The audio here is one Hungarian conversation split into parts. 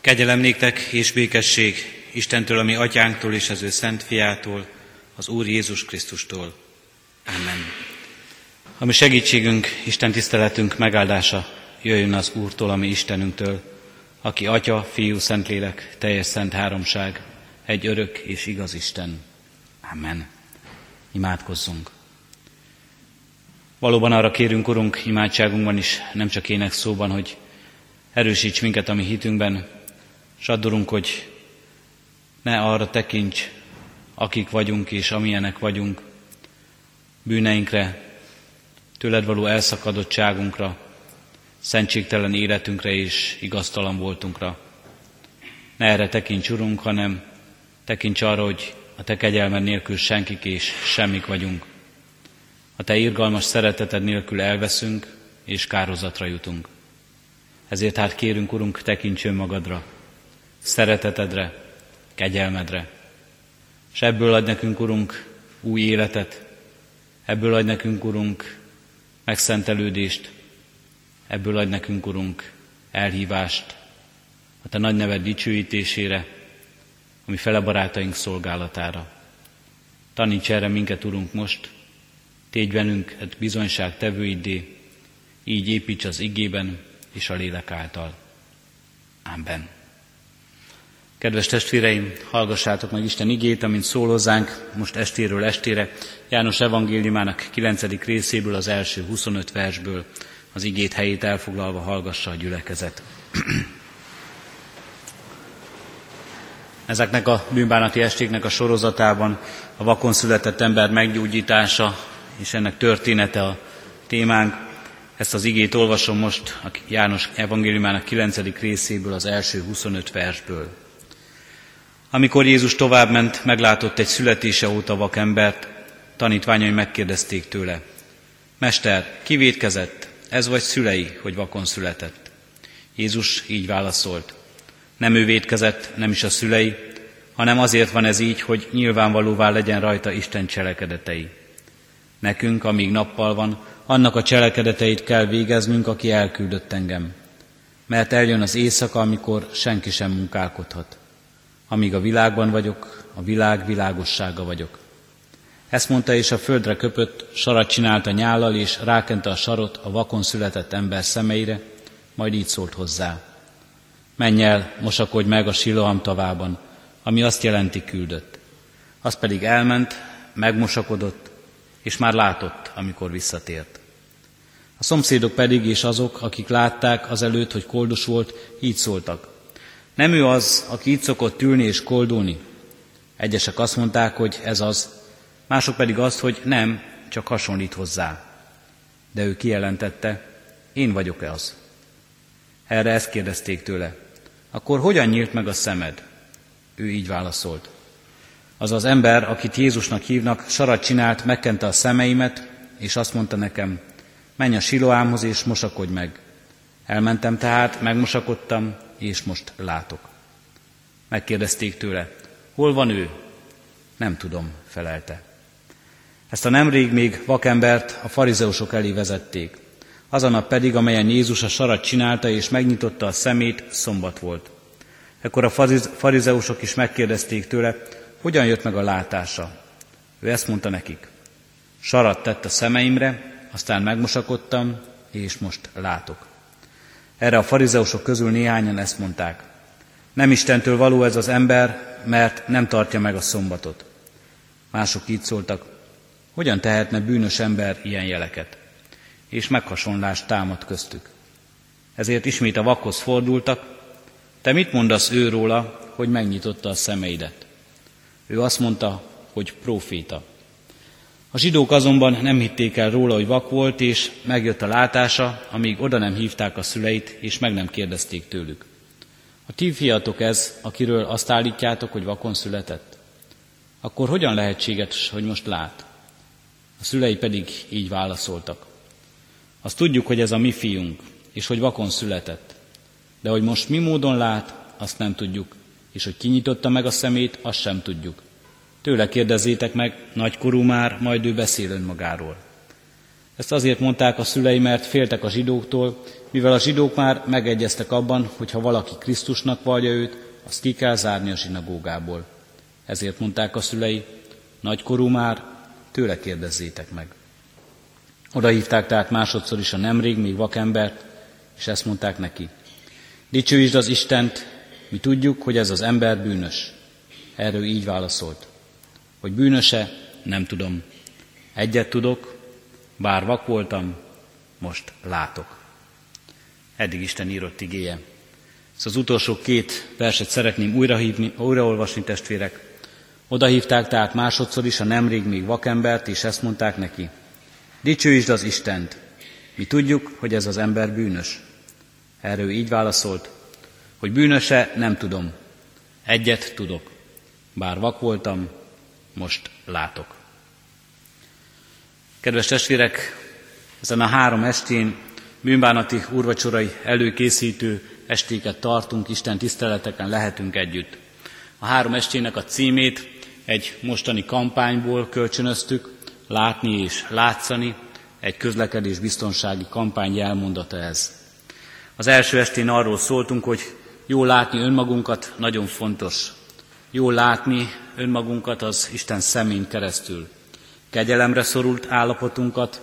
Kegyelem és békesség Istentől, ami atyánktól és az ő szent fiától, az Úr Jézus Krisztustól. Amen. A mi segítségünk, Isten tiszteletünk megáldása jöjjön az Úrtól, ami Istenünktől, aki Atya, Fiú, Szentlélek, teljes szent háromság, egy örök és igaz Isten. Amen. Imádkozzunk. Valóban arra kérünk, Urunk, imádságunkban is, nem csak ének szóban, hogy erősíts minket a mi hitünkben, és addurunk, hogy ne arra tekints, akik vagyunk és amilyenek vagyunk, bűneinkre, tőled való elszakadottságunkra, szentségtelen életünkre és igaztalan voltunkra. Ne erre tekints, Urunk, hanem tekints arra, hogy a Te kegyelmed nélkül senkik és semmik vagyunk. A Te irgalmas szereteted nélkül elveszünk és kározatra jutunk. Ezért hát kérünk, Urunk, tekints önmagadra, szeretetedre, kegyelmedre, és ebből ad nekünk, Urunk, új életet, ebből ad nekünk, Urunk, megszentelődést, ebből ad nekünk, Urunk, elhívást a Te nagy neved dicsőítésére, ami fele barátaink szolgálatára. Taníts erre minket, Urunk, most, tégy velünk egy bizonyság tevőidé, így építs az igében és a lélek által. Amen. Kedves testvéreim, hallgassátok meg Isten igét, amint szólózzánk most estéről estére, János evangéliumának 9. részéből, az első 25 versből, az igét helyét elfoglalva hallgassa a gyülekezet. Ezeknek a bűnbánati estéknek a sorozatában a vakon született ember meggyógyítása és ennek története a témánk. Ezt az igét olvasom most a János evangéliumának 9. részéből, az első 25 versből. Amikor Jézus továbbment, meglátott egy születése óta vakembert, tanítványai megkérdezték tőle. Mester, ki védkezett, ez vagy szülei, hogy vakon született? Jézus így válaszolt. Nem ő védkezett, nem is a szülei, hanem azért van ez így, hogy nyilvánvalóvá legyen rajta Isten cselekedetei. Nekünk, amíg nappal van, annak a cselekedeteit kell végeznünk, aki elküldött engem. Mert eljön az éjszaka, amikor senki sem munkálkodhat. Amíg a világban vagyok, a világ világossága vagyok. Ezt mondta, és a földre köpött, sarat csinált a nyállal, és rákente a sarot a vakon született ember szemeire, majd így szólt hozzá. Menj el, mosakodj meg a Siloam tavában, ami azt jelenti küldött. Az pedig elment, megmosakodott, és már látott, amikor visszatért. A szomszédok pedig és azok, akik látták azelőtt, hogy koldus volt, így szóltak. Nem ő az, aki itt szokott ülni és koldulni. Egyesek azt mondták, hogy ez az, mások pedig azt, hogy nem, csak hasonlít hozzá. De ő kijelentette, én vagyok-e az? Erre ezt kérdezték tőle. Akkor hogyan nyílt meg a szemed? Ő így válaszolt. Az az ember, akit Jézusnak hívnak, sarat csinált, megkente a szemeimet, és azt mondta nekem, menj a siloámhoz és mosakodj meg. Elmentem tehát, megmosakodtam, és most látok. Megkérdezték tőle, hol van ő? Nem tudom, felelte. Ezt a nemrég még vakembert a farizeusok elé vezették. Azon nap pedig, amelyen Jézus a sarat csinálta és megnyitotta a szemét, szombat volt. Ekkor a farizeusok is megkérdezték tőle, hogyan jött meg a látása. Ő ezt mondta nekik. Sarat tett a szemeimre, aztán megmosakodtam, és most látok. Erre a farizeusok közül néhányan ezt mondták. Nem Istentől való ez az ember, mert nem tartja meg a szombatot. Mások így szóltak, hogyan tehetne bűnös ember ilyen jeleket? És meghasonlást támad köztük. Ezért ismét a vakhoz fordultak, te mit mondasz ő róla, hogy megnyitotta a szemeidet? Ő azt mondta, hogy proféta. A zsidók azonban nem hitték el róla, hogy vak volt, és megjött a látása, amíg oda nem hívták a szüleit, és meg nem kérdezték tőlük. A ti fiatok ez, akiről azt állítjátok, hogy vakon született? Akkor hogyan lehetséges, hogy most lát? A szülei pedig így válaszoltak. Azt tudjuk, hogy ez a mi fiunk, és hogy vakon született. De hogy most mi módon lát, azt nem tudjuk, és hogy kinyitotta meg a szemét, azt sem tudjuk. Tőle kérdezzétek meg, nagykorú már, majd ő beszél önmagáról. Ezt azért mondták a szülei, mert féltek a zsidóktól, mivel a zsidók már megegyeztek abban, hogy ha valaki Krisztusnak vallja őt, azt ki kell zárni a zsinagógából. Ezért mondták a szülei, nagykorú már, tőle kérdezzétek meg. Oda hívták tehát másodszor is a nemrég még vakembert, és ezt mondták neki. Dicsőítsd az Istent, mi tudjuk, hogy ez az ember bűnös. Erről így válaszolt. Hogy bűnöse, nem tudom. Egyet tudok, bár vak voltam, most látok. Eddig Isten írott igéje. Ezt az utolsó két verset szeretném újrahívni, újraolvasni, testvérek. Oda hívták tehát másodszor is a nemrég még vakembert, és ezt mondták neki. Dicsőítsd az Istent! Mi tudjuk, hogy ez az ember bűnös. Erről így válaszolt, hogy bűnöse nem tudom. Egyet tudok. Bár vak voltam, most látok. Kedves testvérek, ezen a három estén bűnbánati úrvacsorai előkészítő estéket tartunk, Isten tiszteleteken lehetünk együtt. A három estének a címét egy mostani kampányból kölcsönöztük, látni és látszani, egy közlekedés biztonsági kampány jelmondata ez. Az első estén arról szóltunk, hogy jó látni önmagunkat nagyon fontos. Jó látni önmagunkat az Isten szemén keresztül. Kegyelemre szorult állapotunkat,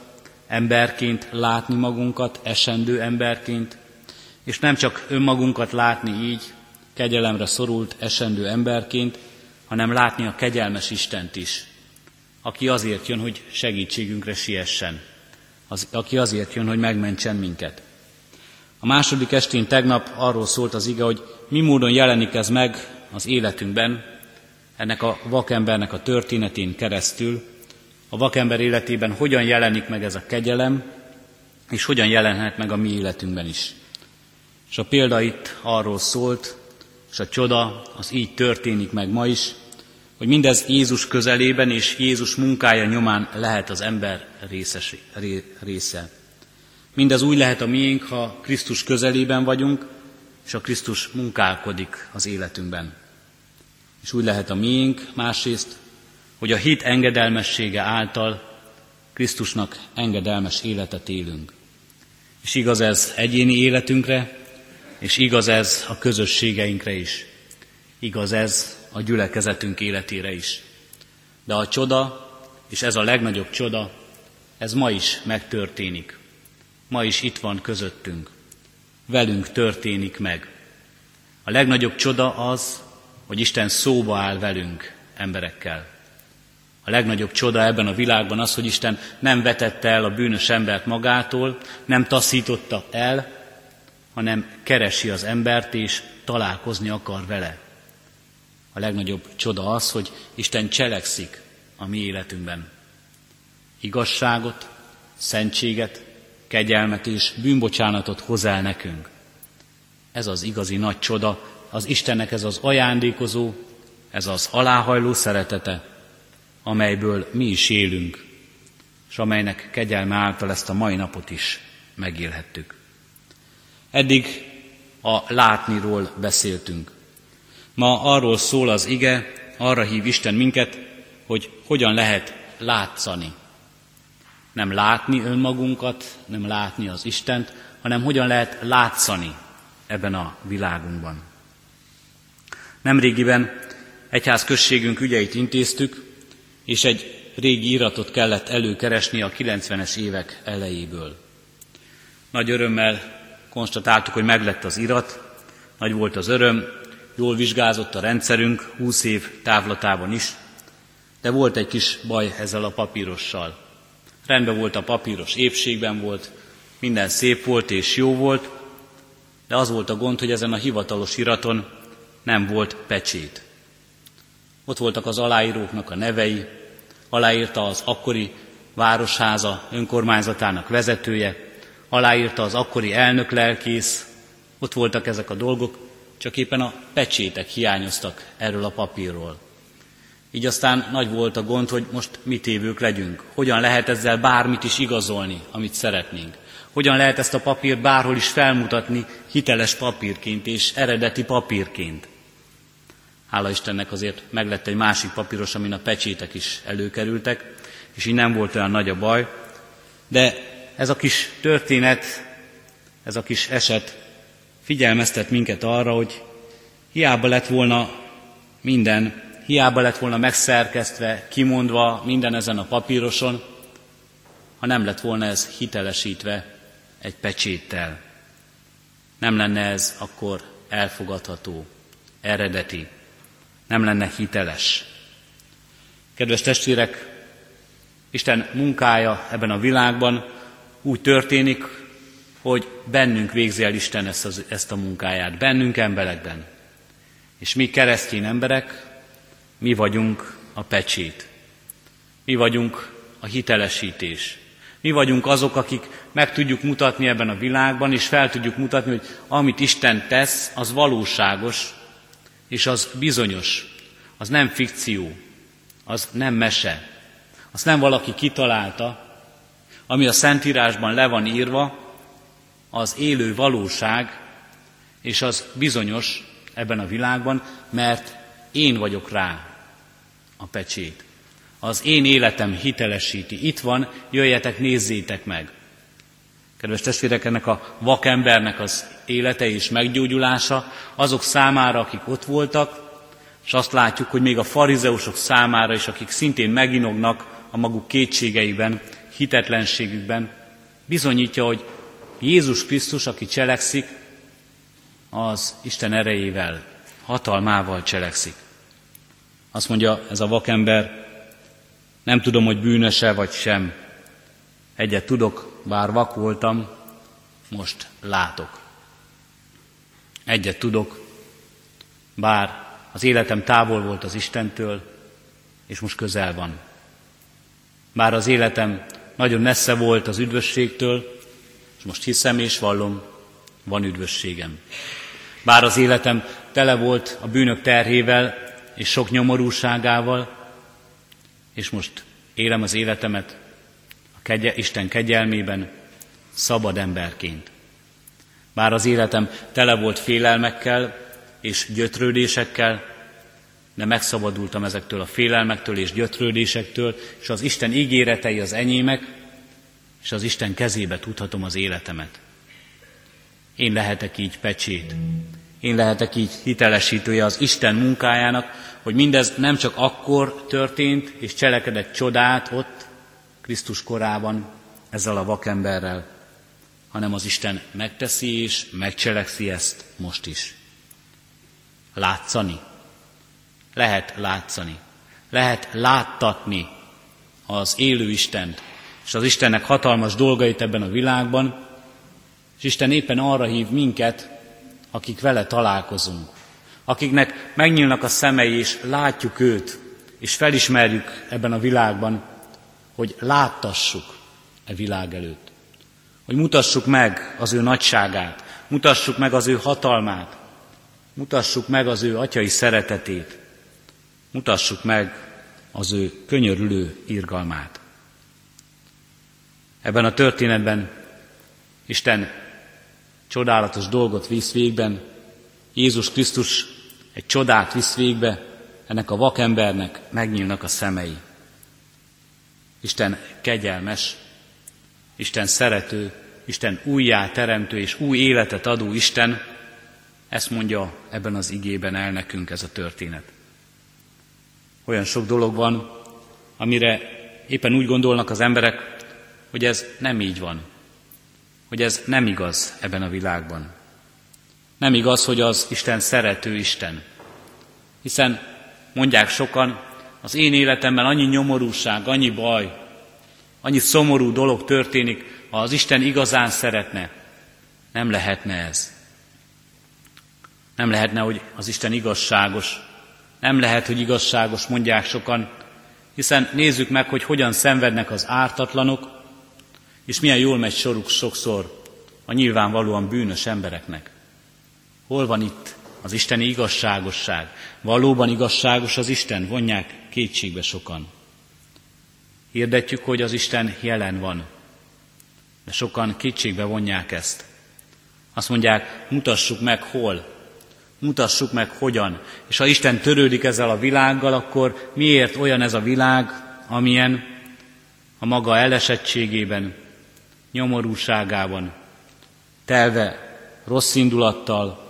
emberként látni magunkat, esendő emberként, és nem csak önmagunkat látni így, kegyelemre szorult, esendő emberként, hanem látni a kegyelmes Istent is, aki azért jön, hogy segítségünkre siessen, az, aki azért jön, hogy megmentsen minket. A második estén tegnap arról szólt az ige, hogy mi módon jelenik ez meg az életünkben, ennek a vakembernek a történetén keresztül, a vakember életében hogyan jelenik meg ez a kegyelem, és hogyan jelenhet meg a mi életünkben is. És a példa itt arról szólt, és a csoda az így történik meg ma is, hogy mindez Jézus közelében és Jézus munkája nyomán lehet az ember részes, része. Mindez úgy lehet a miénk, ha Krisztus közelében vagyunk, és a Krisztus munkálkodik az életünkben. És úgy lehet a miénk másrészt, hogy a hit engedelmessége által Krisztusnak engedelmes életet élünk. És igaz ez egyéni életünkre, és igaz ez a közösségeinkre is. Igaz ez a gyülekezetünk életére is. De a csoda, és ez a legnagyobb csoda, ez ma is megtörténik. Ma is itt van közöttünk. Velünk történik meg. A legnagyobb csoda az, hogy Isten szóba áll velünk, emberekkel. A legnagyobb csoda ebben a világban az, hogy Isten nem vetette el a bűnös embert magától, nem taszította el, hanem keresi az embert és találkozni akar vele. A legnagyobb csoda az, hogy Isten cselekszik a mi életünkben. Igazságot, szentséget, kegyelmet és bűnbocsánatot hoz el nekünk. Ez az igazi nagy csoda, az Istennek ez az ajándékozó, ez az aláhajló szeretete, amelyből mi is élünk, és amelynek kegyelme által ezt a mai napot is megélhettük. Eddig a látniról beszéltünk. Ma arról szól az ige, arra hív Isten minket, hogy hogyan lehet látszani. Nem látni önmagunkat, nem látni az Istent, hanem hogyan lehet látszani ebben a világunkban. Nemrégiben egyház községünk ügyeit intéztük, és egy régi iratot kellett előkeresni a 90-es évek elejéből. Nagy örömmel konstatáltuk, hogy meglett az irat, nagy volt az öröm, jól vizsgázott a rendszerünk 20 év távlatában is, de volt egy kis baj ezzel a papírossal. Rendben volt a papíros, épségben volt, minden szép volt és jó volt, de az volt a gond, hogy ezen a hivatalos iraton nem volt pecsét. Ott voltak az aláíróknak a nevei, aláírta az akkori városháza önkormányzatának vezetője, aláírta az akkori elnök lelkész, ott voltak ezek a dolgok, csak éppen a pecsétek hiányoztak erről a papírról. Így aztán nagy volt a gond, hogy most mit évők legyünk. Hogyan lehet ezzel bármit is igazolni, amit szeretnénk. Hogyan lehet ezt a papírt bárhol is felmutatni hiteles papírként és eredeti papírként. Hála Istennek azért meglett egy másik papíros, amin a pecsétek is előkerültek, és így nem volt olyan nagy a baj, De ez a kis történet, ez a kis eset figyelmeztet minket arra, hogy hiába lett volna minden, hiába lett volna megszerkesztve, kimondva minden ezen a papíroson, ha nem lett volna ez hitelesítve egy pecséttel. Nem lenne ez akkor elfogadható, eredeti, nem lenne hiteles. Kedves testvérek, Isten munkája ebben a világban úgy történik, hogy bennünk végzi el Isten ezt, az, ezt a munkáját, bennünk emberekben. És mi keresztény emberek, mi vagyunk a pecsét. Mi vagyunk a hitelesítés. Mi vagyunk azok, akik meg tudjuk mutatni ebben a világban, és fel tudjuk mutatni, hogy amit Isten tesz, az valóságos, és az bizonyos, az nem fikció, az nem mese, az nem valaki kitalálta, ami a Szentírásban le van írva, az élő valóság, és az bizonyos ebben a világban, mert én vagyok rá a pecsét. Az én életem hitelesíti. Itt van, jöjjetek, nézzétek meg. Kedves testvérek, ennek a vakembernek az élete és meggyógyulása azok számára, akik ott voltak, és azt látjuk, hogy még a farizeusok számára is, akik szintén meginognak a maguk kétségeiben, hitetlenségükben, bizonyítja, hogy Jézus Krisztus, aki cselekszik, az Isten erejével, hatalmával cselekszik. Azt mondja ez a vakember, nem tudom, hogy bűnöse vagy sem. Egyet tudok, bár vak voltam, most látok. Egyet tudok, bár az életem távol volt az Istentől, és most közel van. Bár az életem nagyon messze volt az üdvösségtől, és most hiszem és vallom, van üdvösségem. Bár az életem tele volt a bűnök terhével és sok nyomorúságával, és most élem az életemet kegye, Isten kegyelmében, szabad emberként. Bár az életem tele volt félelmekkel és gyötrődésekkel, de megszabadultam ezektől a félelmektől és gyötrődésektől, és az Isten ígéretei az enyémek, és az Isten kezébe tudhatom az életemet. Én lehetek így pecsét, én lehetek így hitelesítője az Isten munkájának, hogy mindez nem csak akkor történt és cselekedett csodát ott, Krisztus korában, ezzel a vakemberrel, hanem az Isten megteszi és megcselekszi ezt most is. Látszani. Lehet látszani. Lehet láttatni az élő Istent, és az Istennek hatalmas dolgait ebben a világban, és Isten éppen arra hív minket, akik vele találkozunk, akiknek megnyílnak a szemei, és látjuk őt, és felismerjük ebben a világban, hogy láttassuk e világ előtt. Hogy mutassuk meg az ő nagyságát, mutassuk meg az ő hatalmát, mutassuk meg az ő atyai szeretetét, mutassuk meg az ő könyörülő irgalmát. Ebben a történetben Isten csodálatos dolgot visz végben, Jézus Krisztus egy csodát visz végbe, ennek a vakembernek megnyílnak a szemei. Isten kegyelmes, Isten szerető, Isten újjá teremtő és új életet adó Isten, ezt mondja ebben az igében el nekünk ez a történet. Olyan sok dolog van, amire éppen úgy gondolnak az emberek, hogy ez nem így van, hogy ez nem igaz ebben a világban. Nem igaz, hogy az Isten szerető Isten. Hiszen mondják sokan, az én életemben annyi nyomorúság, annyi baj, annyi szomorú dolog történik, ha az Isten igazán szeretne. Nem lehetne ez. Nem lehetne, hogy az Isten igazságos. Nem lehet, hogy igazságos, mondják sokan, hiszen nézzük meg, hogy hogyan szenvednek az ártatlanok, és milyen jól megy soruk sokszor a nyilvánvalóan bűnös embereknek. Hol van itt az isteni igazságosság? Valóban igazságos az Isten? Vonják kétségbe sokan. Hirdetjük, hogy az Isten jelen van, de sokan kétségbe vonják ezt. Azt mondják, mutassuk meg hol, mutassuk meg hogyan. És ha Isten törődik ezzel a világgal, akkor miért olyan ez a világ, amilyen a maga elesettségében, nyomorúságában, telve rossz indulattal,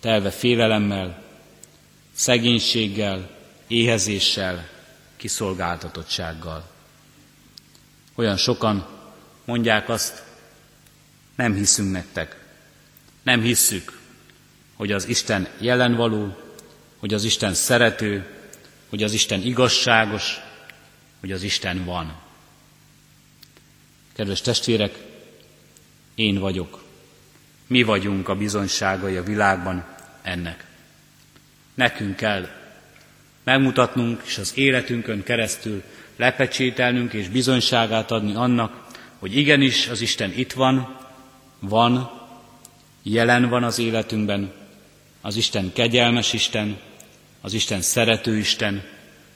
telve félelemmel, szegénységgel, éhezéssel, kiszolgáltatottsággal. Olyan sokan mondják azt, nem hiszünk nektek, nem hisszük, hogy az Isten jelen való, hogy az Isten szerető, hogy az Isten igazságos, hogy az Isten van. Kedves testvérek, én vagyok. Mi vagyunk a bizonyságai a világban ennek. Nekünk kell megmutatnunk, és az életünkön keresztül lepecsételnünk és bizonyságát adni annak, hogy igenis az Isten itt van, van, jelen van az életünkben, az Isten kegyelmes Isten, az Isten szerető Isten,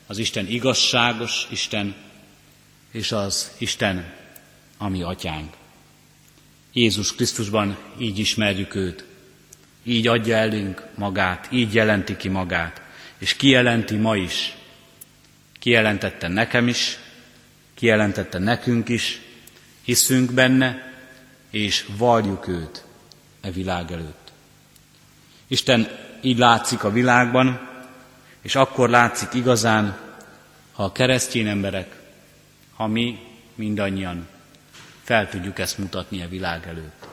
az Isten igazságos Isten, és az Isten, ami atyánk. Jézus Krisztusban így ismerjük őt, így adja elünk magát, így jelenti ki magát, és kijelenti ma is. Kijelentette nekem is, kijelentette nekünk is, hiszünk benne, és valljuk őt e világ előtt. Isten így látszik a világban, és akkor látszik igazán, ha a keresztény emberek, ha mi mindannyian fel tudjuk ezt mutatni a világ előtt.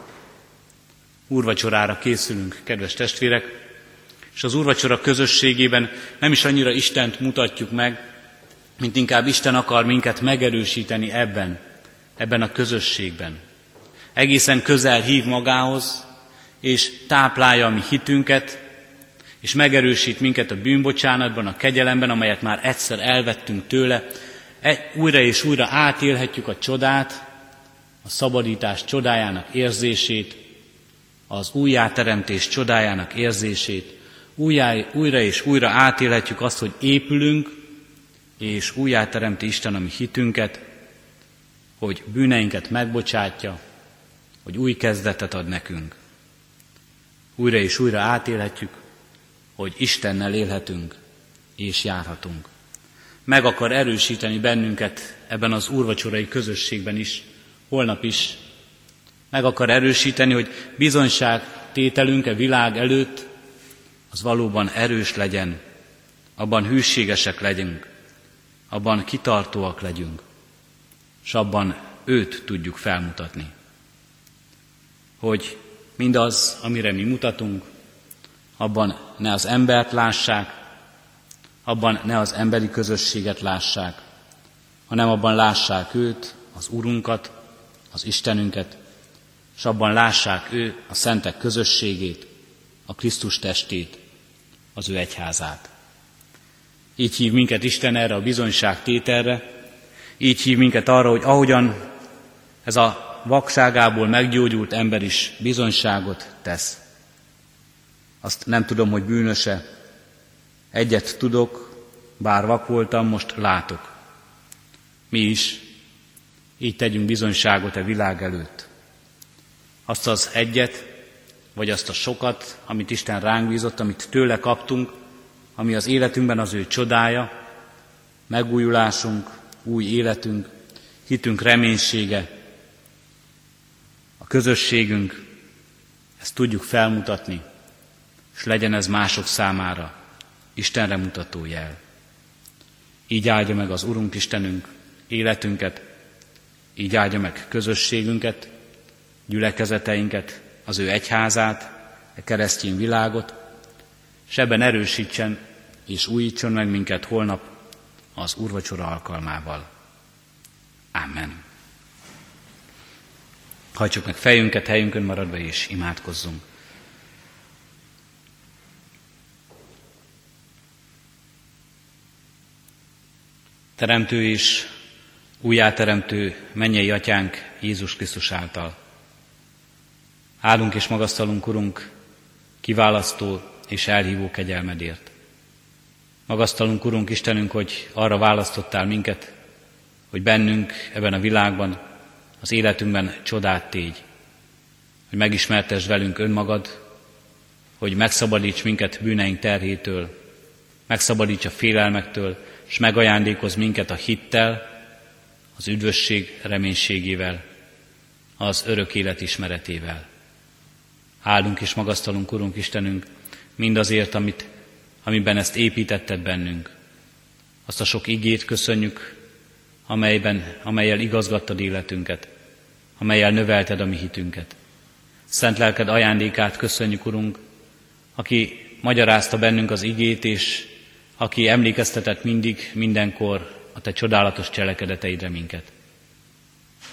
Úrvacsorára készülünk, kedves testvérek, és az úrvacsora közösségében nem is annyira Istent mutatjuk meg, mint inkább Isten akar minket megerősíteni ebben, ebben a közösségben. Egészen közel hív magához, és táplálja a mi hitünket, és megerősít minket a bűnbocsánatban, a kegyelemben, amelyet már egyszer elvettünk tőle. E, újra és újra átélhetjük a csodát, a szabadítás csodájának érzését, az újjáteremtés csodájának érzését, újjá, újra és újra átélhetjük azt, hogy épülünk, és újjáteremti Isten a mi hitünket, hogy bűneinket megbocsátja, hogy új kezdetet ad nekünk. Újra és újra átélhetjük, hogy Istennel élhetünk és járhatunk. Meg akar erősíteni bennünket ebben az úrvacsorai közösségben is, holnap is. Meg akar erősíteni, hogy bizonyság tételünk-e világ előtt, az valóban erős legyen, abban hűségesek legyünk, abban kitartóak legyünk, és abban őt tudjuk felmutatni. Hogy mindaz, amire mi mutatunk, abban ne az embert lássák, abban ne az emberi közösséget lássák, hanem abban lássák őt, az Urunkat, az Istenünket, és abban lássák ő a szentek közösségét, a Krisztus testét, az ő egyházát. Így hív minket Isten erre a bizonyság tételre, így hív minket arra, hogy ahogyan ez a vakságából meggyógyult ember is bizonyságot tesz. Azt nem tudom, hogy bűnöse. Egyet tudok, bár vak voltam, most látok. Mi is így tegyünk bizonyságot a világ előtt. Azt az egyet, vagy azt a sokat, amit Isten ránk bízott, amit tőle kaptunk, ami az életünkben az ő csodája, megújulásunk, új életünk, hitünk reménysége, a közösségünk, ezt tudjuk felmutatni, és legyen ez mások számára Istenre mutató jel. Így áldja meg az Urunk Istenünk életünket, így áldja meg közösségünket, gyülekezeteinket, az ő egyházát, a keresztény világot, és ebben erősítsen és újítson meg minket holnap az úrvacsora alkalmával. Amen. Hajtsuk meg fejünket helyünkön maradva, és imádkozzunk. Teremtő és újjáteremtő mennyei atyánk Jézus Krisztus által. Áldunk és magasztalunk, Urunk, kiválasztó és elhívó kegyelmedért. Magasztalunk, Urunk Istenünk, hogy arra választottál minket, hogy bennünk, ebben a világban, az életünkben csodát tégy, hogy megismertesd velünk önmagad, hogy megszabadíts minket bűneink terhétől, megszabadíts a félelmektől, és megajándékoz minket a hittel, az üdvösség reménységével, az örök élet ismeretével. Áldunk és magasztalunk, Urunk Istenünk, mindazért, amit, amiben ezt építetted bennünk. Azt a sok igét köszönjük, amelyben, amelyel igazgattad életünket, amelyel növelted a mi hitünket. Szent lelked ajándékát köszönjük, Urunk, aki magyarázta bennünk az igét, és aki emlékeztetett mindig, mindenkor a Te csodálatos cselekedeteidre minket.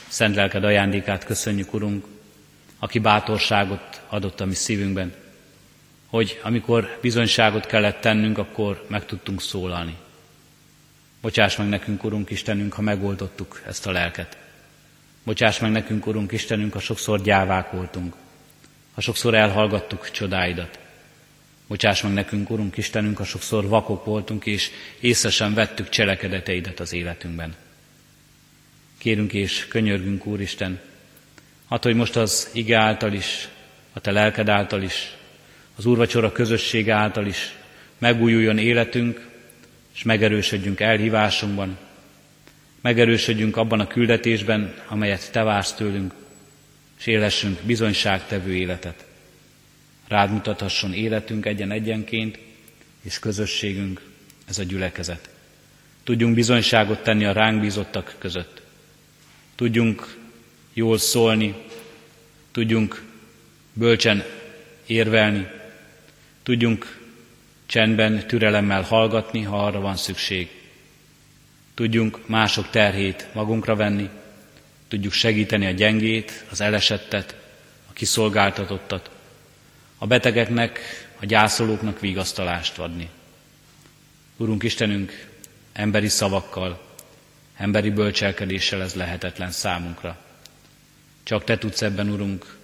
Szent lelked ajándékát köszönjük, Urunk, aki bátorságot adott a mi szívünkben, hogy amikor bizonyságot kellett tennünk, akkor meg tudtunk szólalni. Bocsáss meg nekünk, Urunk Istenünk, ha megoldottuk ezt a lelket. Bocsáss meg nekünk, Urunk Istenünk, ha sokszor gyávák voltunk, ha sokszor elhallgattuk csodáidat. Bocsáss meg nekünk, Urunk Istenünk, ha sokszor vakok voltunk, és észre sem vettük cselekedeteidet az életünkben. Kérünk és könyörgünk, Úristen, hát, hogy most az ige által is, a Te lelked által is, az Úrvacsora közössége által is megújuljon életünk, és megerősödjünk elhívásunkban, megerősödjünk abban a küldetésben, amelyet Te vársz tőlünk, és élessünk bizonyságtevő életet. Rád mutathasson életünk egyen-egyenként, és közösségünk, ez a gyülekezet. Tudjunk bizonyságot tenni a ránk bízottak között. Tudjunk jól szólni, tudjunk bölcsen érvelni, tudjunk csendben, türelemmel hallgatni, ha arra van szükség. Tudjunk mások terhét magunkra venni, tudjuk segíteni a gyengét, az elesettet, a kiszolgáltatottat, a betegeknek, a gyászolóknak vigasztalást adni. Urunk Istenünk, emberi szavakkal, emberi bölcselkedéssel ez lehetetlen számunkra. Csak Te tudsz ebben, Urunk,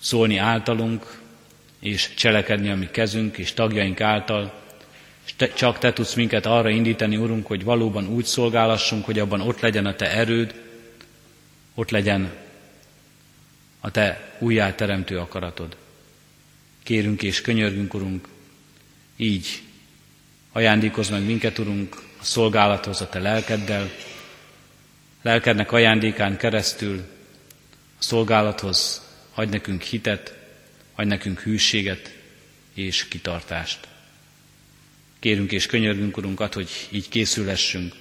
szólni általunk, és cselekedni a mi kezünk és tagjaink által, és te, csak Te tudsz minket arra indítani, Urunk, hogy valóban úgy szolgálassunk, hogy abban ott legyen a Te erőd, ott legyen a Te újjáteremtő akaratod. Kérünk és könyörgünk, Urunk, így ajándékozz meg minket, Urunk, a szolgálathoz a Te lelkeddel, lelkednek ajándékán keresztül a szolgálathoz adj nekünk hitet, adj nekünk hűséget és kitartást. Kérünk és könyörgünk, Urunkat, hogy így készülhessünk,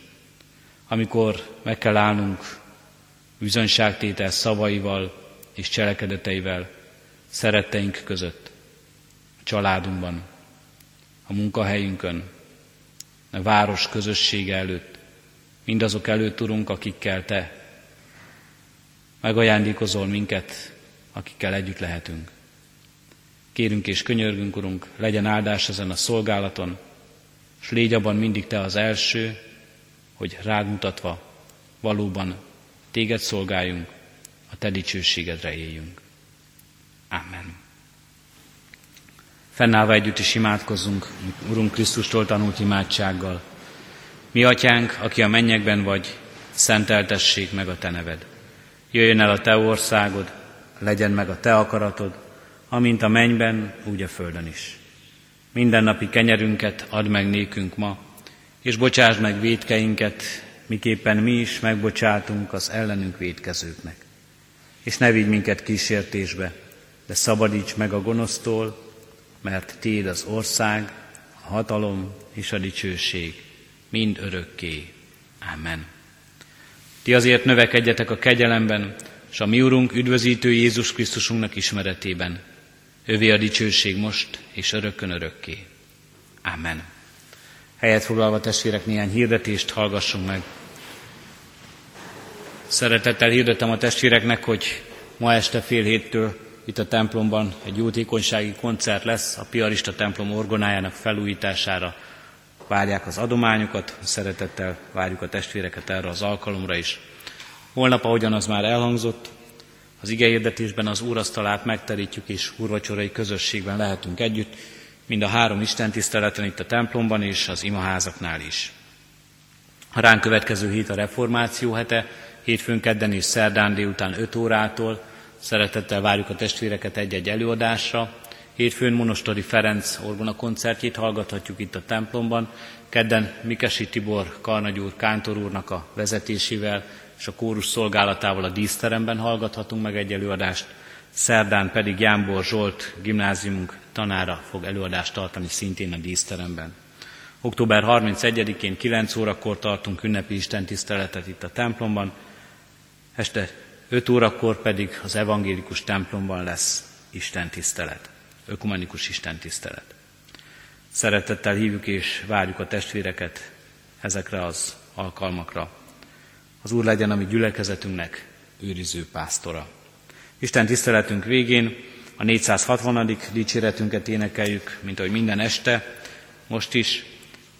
amikor meg kell állnunk bizonyságtétel szavaival és cselekedeteivel szeretteink között, családunkban, a munkahelyünkön, a város közössége előtt, mindazok előtt, Urunk, akikkel Te megajándékozol minket, akikkel együtt lehetünk. Kérünk és könyörgünk, Urunk, legyen áldás ezen a szolgálaton, és légy abban mindig Te az első, hogy rád mutatva valóban Téged szolgáljunk, a Te dicsőségedre éljünk. Amen. Fennállva együtt is imádkozzunk, Urunk Krisztustól tanult imádsággal. Mi atyánk, aki a mennyekben vagy, szenteltessék meg a Te neved. Jöjjön el a Te országod, legyen meg a Te akaratod, amint a mennyben, úgy a földön is. Mindennapi kenyerünket add meg nékünk ma, és bocsásd meg védkeinket, miképpen mi is megbocsátunk az ellenünk védkezőknek. És ne vigy minket kísértésbe, de szabadíts meg a gonosztól, mert Téd az ország, a hatalom és a dicsőség mind örökké. Amen. Ti azért növekedjetek a kegyelemben, és a mi Urunk üdvözítő Jézus Krisztusunknak ismeretében. Övé a dicsőség most és örökkön örökké. Amen. Helyet foglalva testvérek néhány hirdetést hallgassunk meg. Szeretettel hirdetem a testvéreknek, hogy ma este fél héttől itt a templomban egy jótékonysági koncert lesz a Piarista templom orgonájának felújítására. Várják az adományokat, szeretettel várjuk a testvéreket erre az alkalomra is. Holnap, ahogyan az már elhangzott, az ige hirdetésben az úrasztalát megterítjük, és úrvacsorai közösségben lehetünk együtt, mind a három Isten tiszteleten itt a templomban és az imaházaknál is. A ránk következő hét a reformáció hete, hétfőn, kedden és szerdán délután 5 órától. Szeretettel várjuk a testvéreket egy-egy előadásra. Hétfőn Monostori Ferenc orgona koncertjét hallgathatjuk itt a templomban. Kedden Mikesi Tibor Karnagyúr Kántor úrnak a vezetésével és a kórus szolgálatával a díszteremben hallgathatunk meg egy előadást, szerdán pedig Jánbor Zsolt gimnáziumunk tanára fog előadást tartani szintén a díszteremben. Október 31-én 9 órakor tartunk ünnepi istentiszteletet itt a templomban, este 5 órakor pedig az evangélikus templomban lesz istentisztelet, ökumenikus istentisztelet. Szeretettel hívjuk és várjuk a testvéreket ezekre az alkalmakra. Az Úr legyen a mi gyülekezetünknek őriző pásztora. Isten tiszteletünk végén a 460. dicséretünket énekeljük, mint ahogy minden este, most is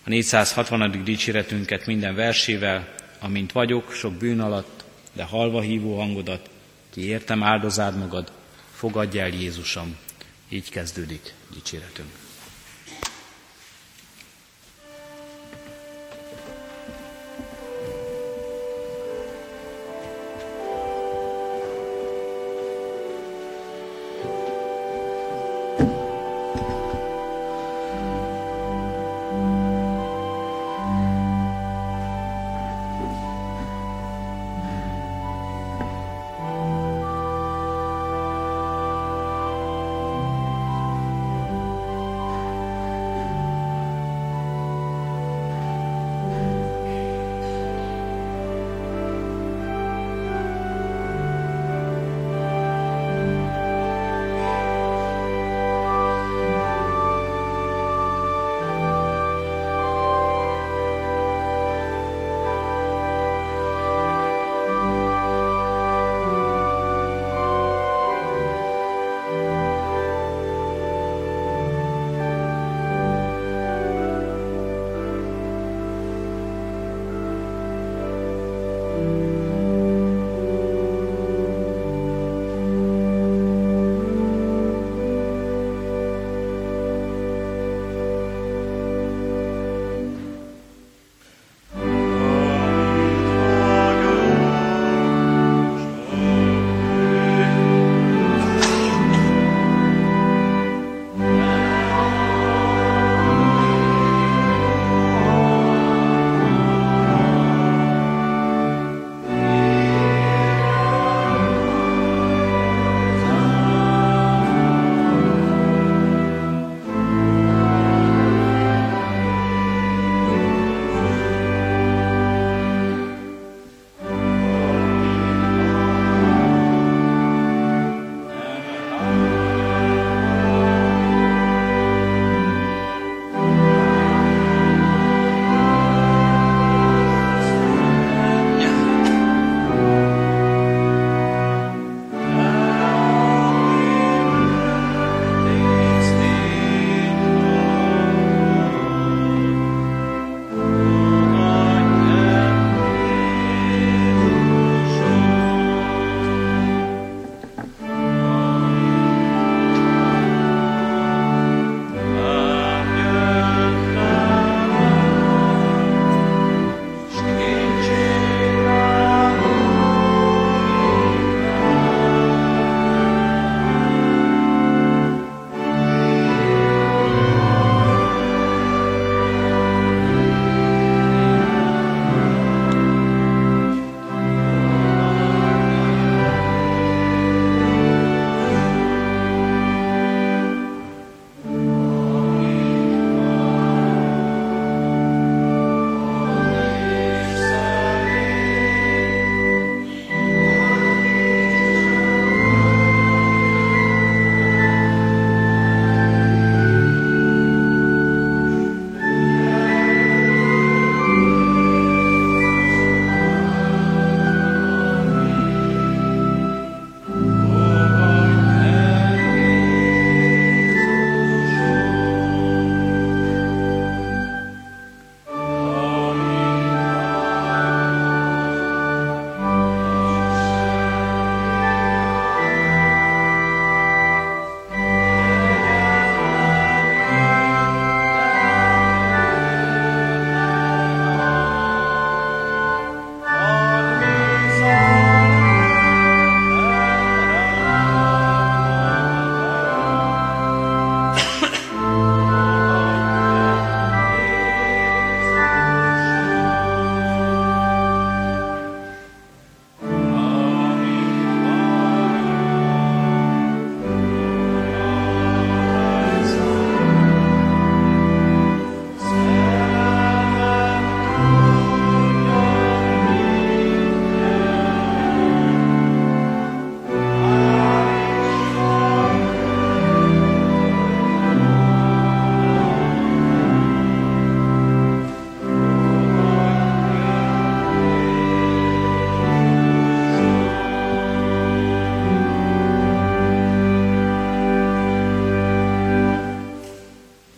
a 460. dicséretünket minden versével, amint vagyok sok bűn alatt, de halva hívó hangodat, ki értem áldozád magad, fogadj el Jézusom. Így kezdődik dicséretünk.